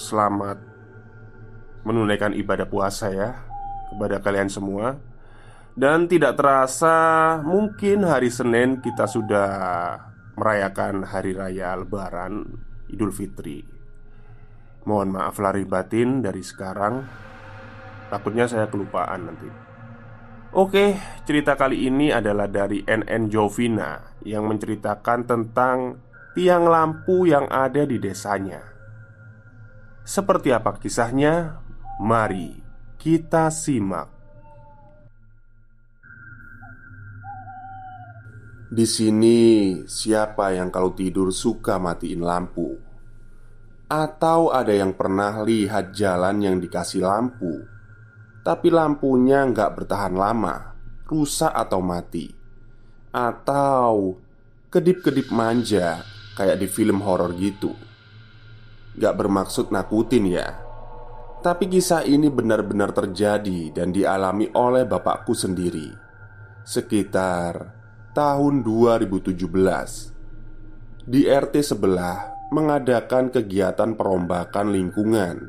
selamat menunaikan ibadah puasa ya kepada kalian semua. Dan tidak terasa mungkin hari Senin kita sudah merayakan hari raya Lebaran Idul Fitri. Mohon maaf lahir batin dari sekarang. Takutnya saya kelupaan nanti. Oke, cerita kali ini adalah dari NN Jovina yang menceritakan tentang tiang lampu yang ada di desanya. Seperti apa kisahnya? Mari kita simak. Di sini, siapa yang kalau tidur suka matiin lampu? Atau ada yang pernah lihat jalan yang dikasih lampu, tapi lampunya nggak bertahan lama, rusak atau mati, atau kedip-kedip manja kayak di film horor gitu? Gak bermaksud nakutin ya. Tapi kisah ini benar-benar terjadi dan dialami oleh bapakku sendiri. Sekitar tahun 2017 Di RT sebelah mengadakan kegiatan perombakan lingkungan.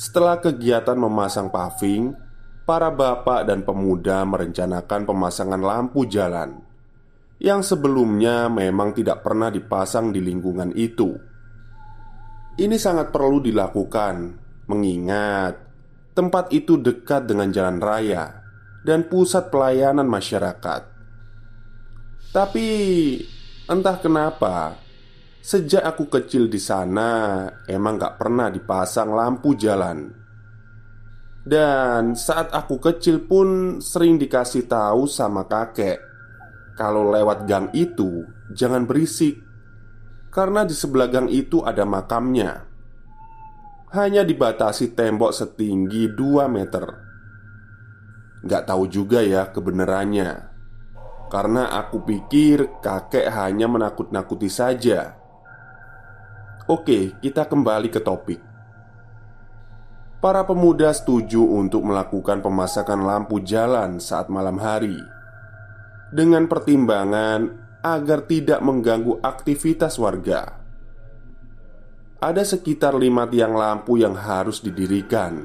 Setelah kegiatan memasang paving Para bapak dan pemuda merencanakan pemasangan lampu jalan Yang sebelumnya memang tidak pernah dipasang di lingkungan itu ini sangat perlu dilakukan, mengingat tempat itu dekat dengan jalan raya dan pusat pelayanan masyarakat. Tapi entah kenapa, sejak aku kecil di sana emang gak pernah dipasang lampu jalan. Dan saat aku kecil pun sering dikasih tahu sama kakek Kalau lewat gang itu jangan berisik karena di sebelah gang itu ada makamnya. Hanya dibatasi tembok setinggi 2 meter. Gak tahu juga ya kebenarannya. Karena aku pikir kakek hanya menakut-nakuti saja. Oke, kita kembali ke topik. Para pemuda setuju untuk melakukan pemasakan lampu jalan saat malam hari. Dengan pertimbangan agar tidak mengganggu aktivitas warga. Ada sekitar lima tiang lampu yang harus didirikan.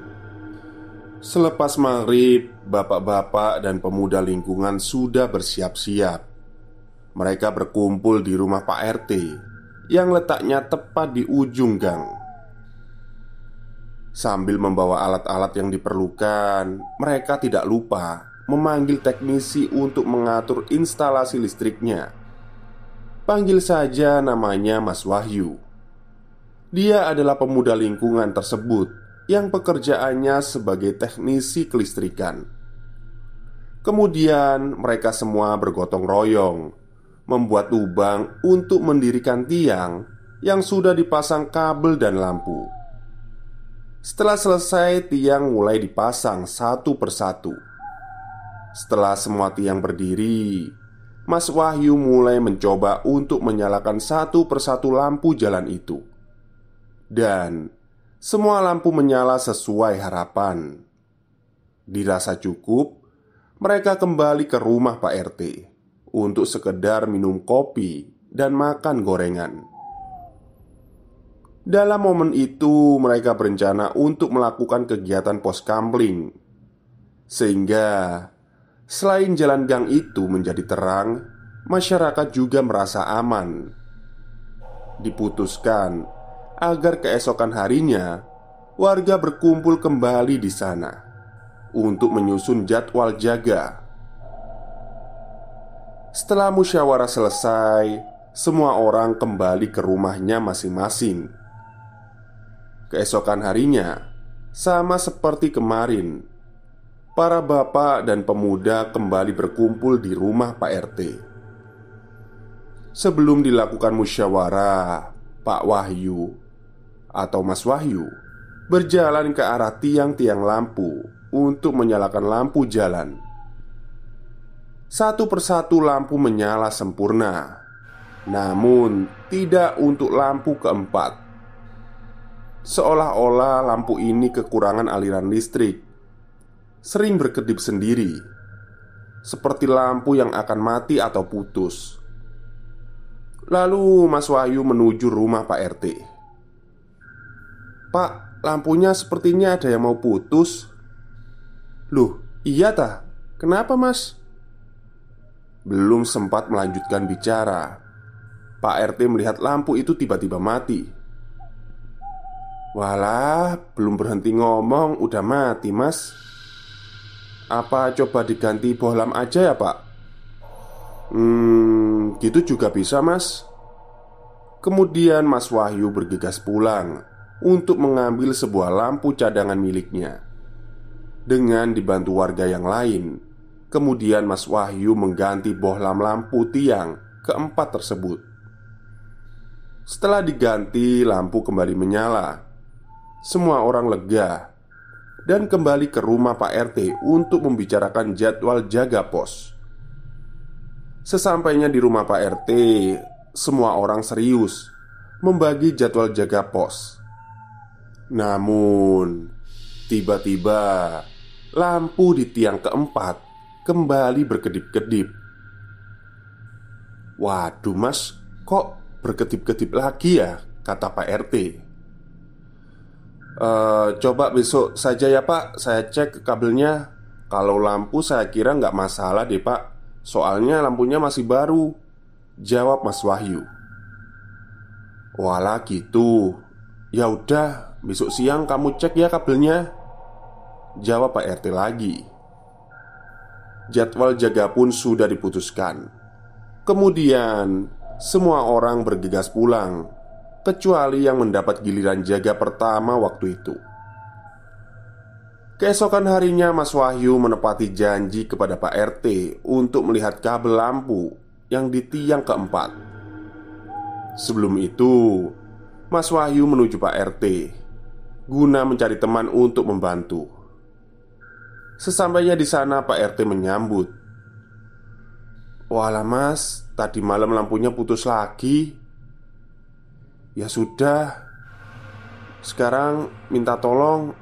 Selepas maghrib, bapak-bapak dan pemuda lingkungan sudah bersiap-siap. Mereka berkumpul di rumah Pak RT yang letaknya tepat di ujung gang. Sambil membawa alat-alat yang diperlukan, mereka tidak lupa memanggil teknisi untuk mengatur instalasi listriknya Panggil saja namanya Mas Wahyu. Dia adalah pemuda lingkungan tersebut yang pekerjaannya sebagai teknisi kelistrikan. Kemudian, mereka semua bergotong royong membuat lubang untuk mendirikan tiang yang sudah dipasang kabel dan lampu. Setelah selesai, tiang mulai dipasang satu persatu. Setelah semua tiang berdiri, Mas Wahyu mulai mencoba untuk menyalakan satu persatu lampu jalan itu, dan semua lampu menyala sesuai harapan. Dirasa cukup, mereka kembali ke rumah Pak RT untuk sekedar minum kopi dan makan gorengan. Dalam momen itu, mereka berencana untuk melakukan kegiatan pos kamling, sehingga selain jalan gang itu menjadi terang, masyarakat juga merasa aman. Diputuskan agar keesokan harinya warga berkumpul kembali di sana untuk menyusun jadwal jaga. Setelah musyawarah selesai, semua orang kembali ke rumahnya masing-masing. Keesokan harinya, sama seperti kemarin, para bapak dan pemuda kembali berkumpul di rumah Pak RT. Sebelum dilakukan musyawarah, Pak Wahyu atau Mas Wahyu berjalan ke arah tiang-tiang lampu untuk menyalakan lampu jalan. Satu persatu lampu menyala sempurna, namun tidak untuk lampu keempat Seolah-olah lampu ini kekurangan aliran listrik Sering berkedip sendiri Seperti lampu yang akan mati atau putus. Lalu Mas Wahyu menuju rumah Pak RT Pak, lampunya sepertinya ada yang mau putus. Loh, iya tah? Kenapa mas? Belum sempat melanjutkan bicara Pak RT melihat lampu itu tiba-tiba mati. Walah, belum berhenti ngomong udah mati mas Apa coba diganti bohlam aja ya pak? Hmm, gitu juga bisa mas. Kemudian Mas Wahyu bergegas pulang Untuk mengambil sebuah lampu cadangan miliknya Dengan dibantu warga yang lain. Kemudian Mas Wahyu mengganti bohlam lampu tiang keempat tersebut. Setelah diganti, lampu kembali menyala. Semua orang lega dan kembali ke rumah Pak RT untuk membicarakan jadwal jaga pos. Sesampainya di rumah Pak RT, semua orang serius membagi jadwal jaga pos. Namun, tiba-tiba lampu di tiang keempat kembali berkedip-kedip. "Waduh, Mas, kok berkedip-kedip lagi ya?" kata Pak RT. Uh, coba besok saja ya pak. Saya cek kabelnya. Kalau lampu saya kira nggak masalah deh pak. Soalnya lampunya masih baru. Jawab Mas Wahyu. Walah gitu. Ya udah besok siang kamu cek ya kabelnya. Jawab Pak RT lagi. Jadwal jaga pun sudah diputuskan. Kemudian Semua orang bergegas pulang kecuali yang mendapat giliran jaga pertama waktu itu. Keesokan harinya, Mas Wahyu menepati janji kepada Pak RT untuk melihat kabel lampu yang di tiang keempat. Sebelum itu, Mas Wahyu menuju Pak RT guna mencari teman untuk membantu. Sesampainya di sana, Pak RT menyambut. "Walah, Mas, tadi malam lampunya putus lagi." Ya sudah. Sekarang minta tolong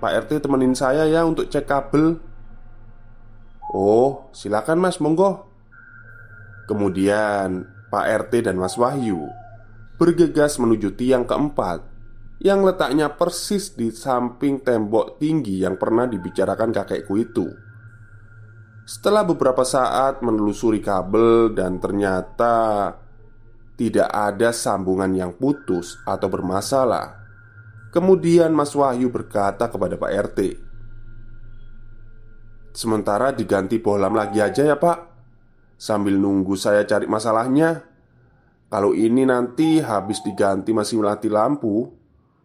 Pak RT temenin saya ya untuk cek kabel. Oh silakan mas. Monggo. Kemudian Pak RT dan Mas Wahyu Bergegas menuju tiang keempat Yang letaknya persis di samping tembok tinggi yang pernah dibicarakan kakekku itu. Setelah beberapa saat menelusuri kabel dan ternyata tidak ada sambungan yang putus atau bermasalah. Kemudian Mas Wahyu berkata kepada Pak RT, "Sementara diganti bohlam lagi aja ya, Pak. Sambil nunggu saya cari masalahnya. Kalau ini nanti habis diganti masih melatih lampu,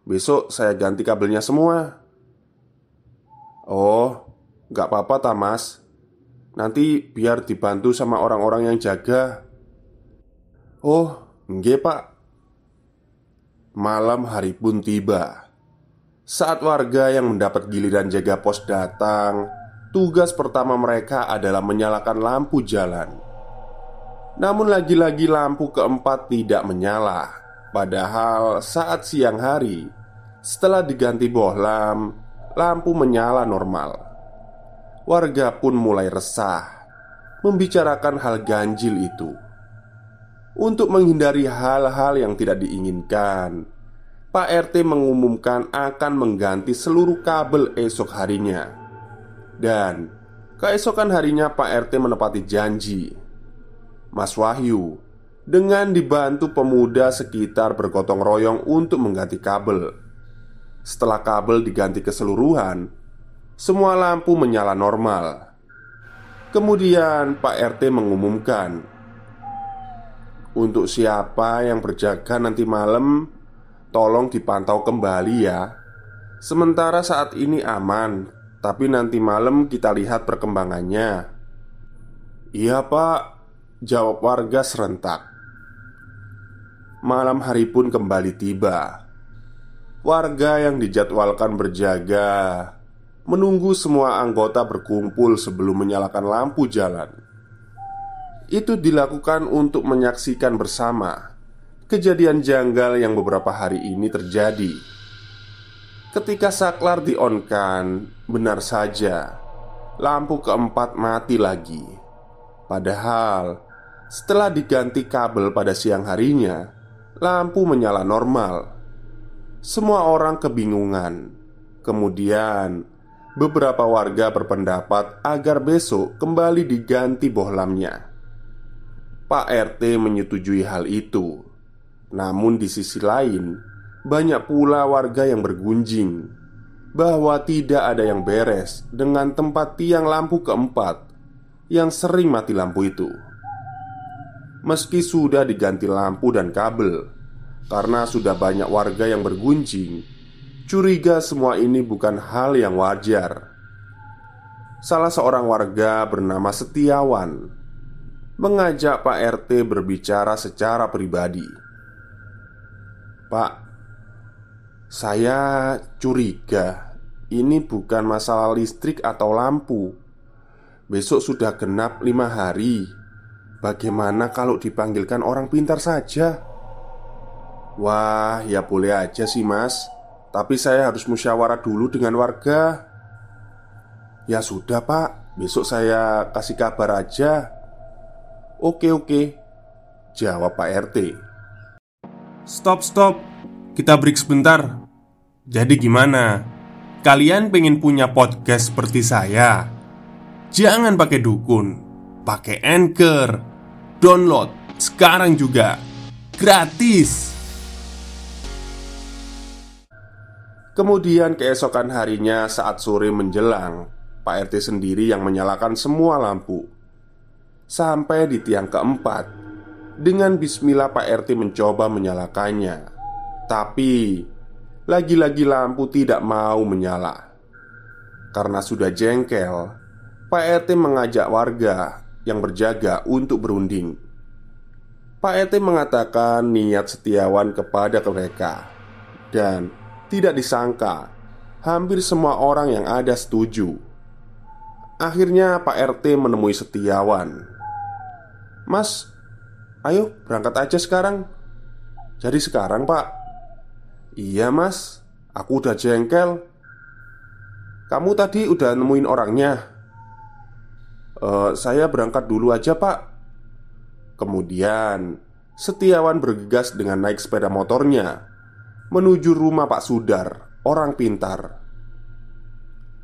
besok saya ganti kabelnya semua." "Oh, nggak apa-apa, Tamas. Nanti biar dibantu sama orang-orang yang jaga." "Oh, Nggih pak Malam hari pun tiba Saat warga yang mendapat giliran jaga pos datang tugas pertama mereka adalah menyalakan lampu jalan. Namun, lagi-lagi lampu keempat tidak menyala. Padahal, saat siang hari setelah diganti bohlam, lampu menyala normal. Warga pun mulai resah membicarakan hal ganjil itu. Untuk menghindari hal-hal yang tidak diinginkan, Pak RT mengumumkan akan mengganti seluruh kabel esok harinya. Dan keesokan harinya Pak RT menepati janji. Mas Wahyu dengan dibantu pemuda sekitar bergotong royong untuk mengganti kabel. Setelah kabel diganti keseluruhan, semua lampu menyala normal. Kemudian Pak RT mengumumkan Untuk siapa yang berjaga nanti malam Tolong dipantau kembali ya. Sementara saat ini aman, tapi nanti malam kita lihat perkembangannya. Iya, Pak, jawab warga serentak. Malam hari pun kembali tiba. Warga yang dijadwalkan berjaga menunggu semua anggota berkumpul sebelum menyalakan lampu jalan. Itu dilakukan untuk menyaksikan bersama kejadian janggal yang beberapa hari ini terjadi. Ketika saklar dionkan, benar saja lampu keempat mati lagi. Padahal setelah diganti kabel pada siang harinya, lampu menyala normal. Semua orang kebingungan. Kemudian, beberapa warga berpendapat agar besok kembali diganti bohlamnya. Pak RT menyetujui hal itu namun di sisi lain, banyak pula warga yang bergunjing bahwa tidak ada yang beres dengan tempat tiang lampu keempat yang sering mati lampu itu. Meski sudah diganti lampu dan kabel, karena sudah banyak warga yang bergunjing, curiga semua ini bukan hal yang wajar. Salah seorang warga bernama Setiawan mengajak Pak RT berbicara secara pribadi. Pak, saya curiga ini bukan masalah listrik atau lampu. Besok sudah genap lima hari. Bagaimana kalau dipanggilkan orang pintar saja? Wah, ya boleh aja sih, Mas. Tapi saya harus musyawarah dulu dengan warga. Ya sudah, Pak. Besok saya kasih kabar aja. Oke, oke. Jawab Pak RT. Stop, stop. Kita break sebentar. Jadi gimana? Kalian pengen punya podcast seperti saya? Jangan pakai dukun, pakai Anchor. Download sekarang juga. Gratis. Kemudian keesokan harinya saat sore menjelang Pak RT sendiri yang menyalakan semua lampu Sampai di tiang keempat. Dengan bismillah Pak RT mencoba menyalakannya. Tapi Lagi-lagi lampu tidak mau menyala. Karena sudah jengkel Pak RT mengajak warga yang berjaga untuk berunding. Pak RT mengatakan niat setiawan kepada mereka. Dan tidak disangka Hampir semua orang yang ada setuju. Akhirnya Pak RT menemui Setiawan Mas, Ayo berangkat aja sekarang. Jadi sekarang pak. Iya mas. Aku udah jengkel. Kamu tadi udah nemuin orangnya. Uh, Saya berangkat dulu aja pak. Kemudian Setiawan bergegas dengan naik sepeda motornya Menuju rumah Pak Sudar Orang pintar.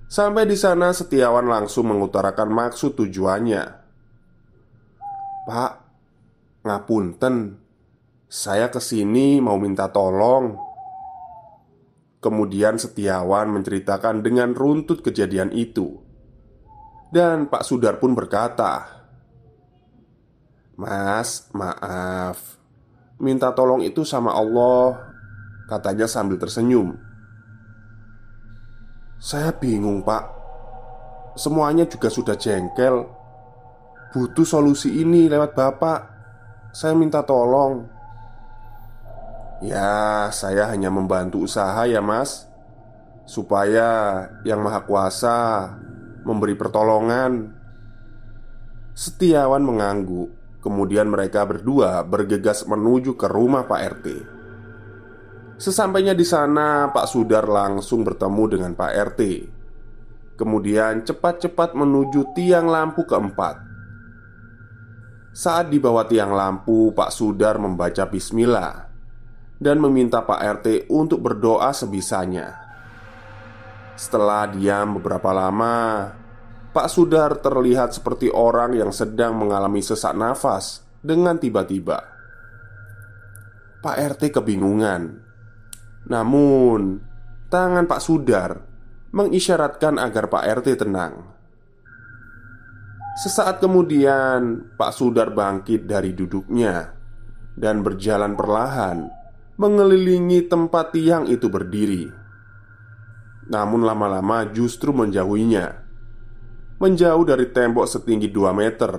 Sampai di sana Setiawan langsung mengutarakan maksud tujuannya Pak Ngapunten. Saya ke sini mau minta tolong. Kemudian Setiawan menceritakan dengan runtut kejadian itu. Dan Pak Sudar pun berkata Mas, maaf. Minta tolong itu sama Allah Katanya sambil tersenyum. Saya bingung pak. Semuanya juga sudah jengkel Butuh solusi ini lewat bapak saya minta tolong Ya, saya hanya membantu usaha ya mas Supaya Yang Maha Kuasa memberi pertolongan. Setiawan mengangguk. Kemudian mereka berdua bergegas menuju ke rumah Pak RT. Sesampainya di sana, Pak Sudar langsung bertemu dengan Pak RT. Kemudian cepat-cepat menuju tiang lampu keempat. Saat di bawah tiang lampu, Pak Sudar membaca bismillah dan meminta Pak RT untuk berdoa sebisanya. Setelah diam beberapa lama, Pak Sudar terlihat seperti orang yang sedang mengalami sesak nafas dengan tiba-tiba. Pak RT kebingungan. Namun, tangan Pak Sudar mengisyaratkan agar Pak RT tenang. Sesaat kemudian, Pak Sudar bangkit dari duduknya dan berjalan perlahan mengelilingi tempat tiang itu berdiri. Namun lama-lama justru menjauhinya Menjauh dari tembok setinggi 2 meter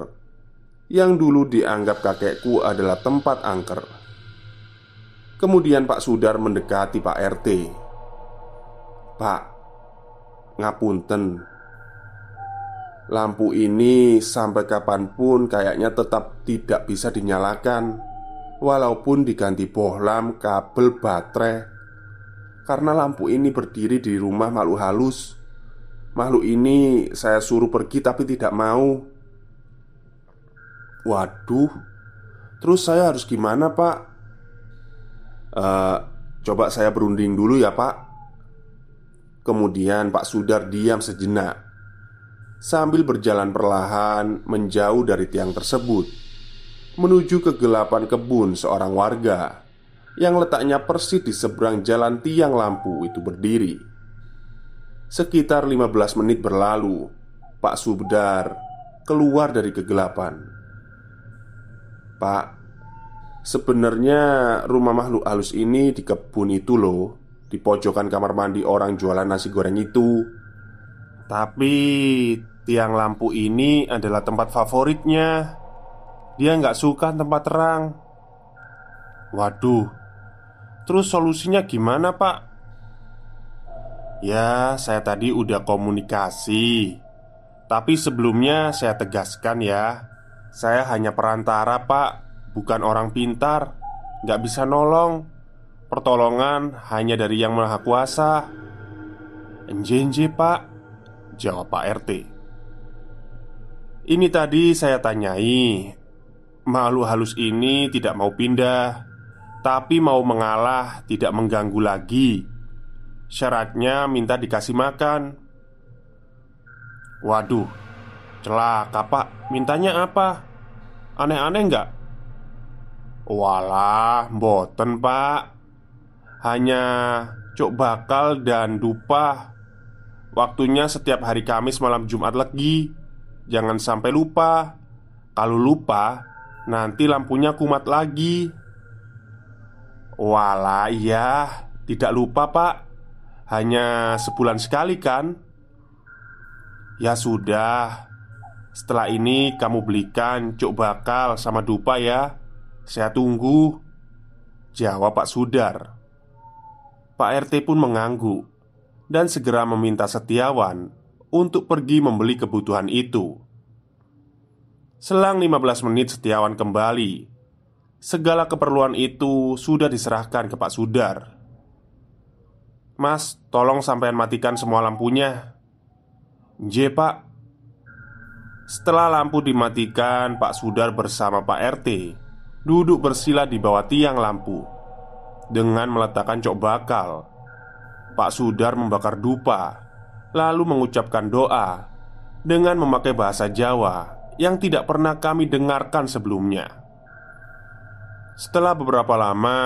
Yang dulu dianggap kakekku adalah tempat angker. Kemudian Pak Sudar mendekati Pak RT Pak Ngapunten Lampu ini sampai kapan pun kayaknya tetap tidak bisa dinyalakan Walaupun diganti bohlam, kabel, baterai. Karena lampu ini berdiri di rumah makhluk halus. Makhluk ini saya suruh pergi tapi tidak mau. Waduh Terus saya harus gimana pak? Uh, coba saya berunding dulu ya pak. Kemudian Pak Sudar diam sejenak Sambil berjalan perlahan menjauh dari tiang tersebut Menuju kegelapan kebun seorang warga yang letaknya persis di seberang jalan tiang lampu itu berdiri. Sekitar 15 menit berlalu, Pak Subdar keluar dari kegelapan. Pak, sebenarnya rumah makhluk halus ini di kebun itu loh, di pojokan kamar mandi orang jualan nasi goreng itu. Tapi tiang lampu ini adalah tempat favoritnya. Dia nggak suka tempat terang. Waduh, Terus solusinya gimana pak? Ya saya tadi udah komunikasi Tapi sebelumnya saya tegaskan ya Saya hanya perantara pak Bukan orang pintar Gak bisa nolong Pertolongan hanya dari yang maha kuasa Enjenje pak Jawab Pak RT Ini tadi saya tanyai Makhluk halus ini tidak mau pindah tapi mau mengalah tidak mengganggu lagi. Syaratnya minta dikasih makan. Waduh Celaka pak. Mintanya apa? Aneh-aneh nggak? Walah Boten pak. Hanya Cok bakal dan dupa Waktunya setiap hari Kamis malam Jumat lagi. Jangan sampai lupa. Kalau lupa Nanti lampunya kumat lagi. Walah iya. Tidak lupa pak. Hanya sebulan sekali kan? Ya sudah. Setelah ini kamu belikan cuk bakal sama dupa ya. Saya tunggu. Jawab Pak Sudar. Pak RT pun mengangguk Dan segera meminta Setiawan Untuk pergi membeli kebutuhan itu Selang 15 menit Setiawan kembali Segala keperluan itu sudah diserahkan ke Pak Sudar. "Mas, tolong sampean matikan semua lampunya." "J, Pak." Setelah lampu dimatikan, Pak Sudar bersama Pak RT duduk bersila di bawah tiang lampu dengan meletakkan cok bakal. Pak Sudar membakar dupa, lalu mengucapkan doa dengan memakai bahasa Jawa yang tidak pernah kami dengarkan sebelumnya. Setelah beberapa lama,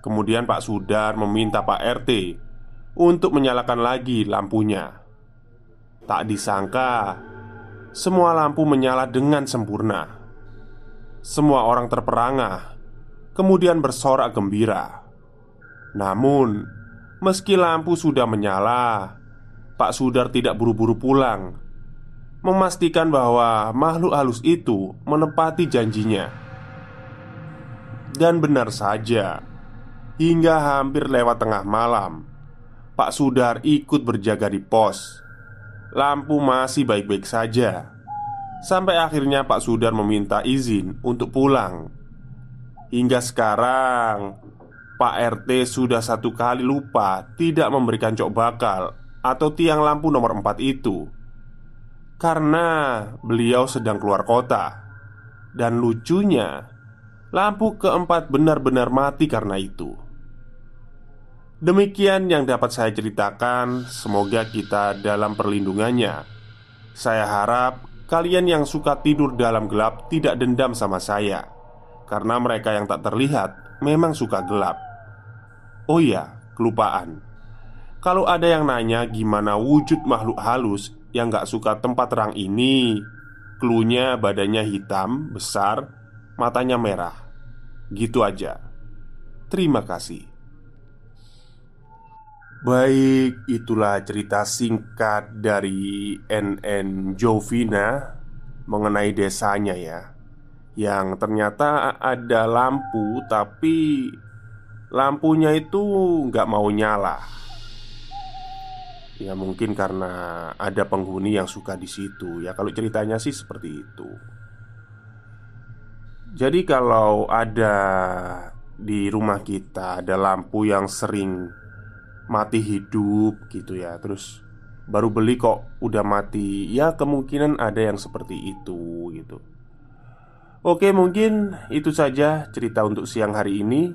kemudian Pak Sudar meminta Pak RT untuk menyalakan lagi lampunya. Tak disangka, semua lampu menyala dengan sempurna. Semua orang terperangah, kemudian bersorak gembira. Namun, meski lampu sudah menyala, Pak Sudar tidak buru-buru pulang, memastikan bahwa makhluk halus itu menepati janjinya dan benar saja, hingga hampir lewat tengah malam, Pak Sudar ikut berjaga di pos. lampu masih baik-baik saja. Sampai akhirnya Pak Sudar meminta izin untuk pulang. Hingga sekarang, Pak RT sudah satu kali lupa tidak memberikan cok bakal atau tiang lampu nomor 4 itu karena beliau sedang keluar kota. Dan lucunya, lampu keempat benar-benar mati karena itu. Demikian yang dapat saya ceritakan. Semoga kita dalam perlindungannya. Saya harap kalian yang suka tidur dalam gelap tidak dendam sama saya, karena mereka yang tak terlihat memang suka gelap. Oh iya, kelupaan. Kalau ada yang nanya gimana wujud makhluk halus yang gak suka tempat terang ini Klunya badannya hitam, besar, matanya merah. Gitu aja. Terima kasih. Baik, itulah cerita singkat dari NN Jovina Mengenai desanya ya Yang ternyata ada lampu tapi Lampunya itu nggak mau nyala. Ya mungkin karena ada penghuni yang suka di situ. Ya kalau ceritanya sih seperti itu. Jadi kalau ada di rumah kita ada lampu yang sering mati hidup gitu ya. Terus baru beli kok udah mati. Ya kemungkinan ada yang seperti itu gitu. Oke, mungkin itu saja cerita untuk siang hari ini.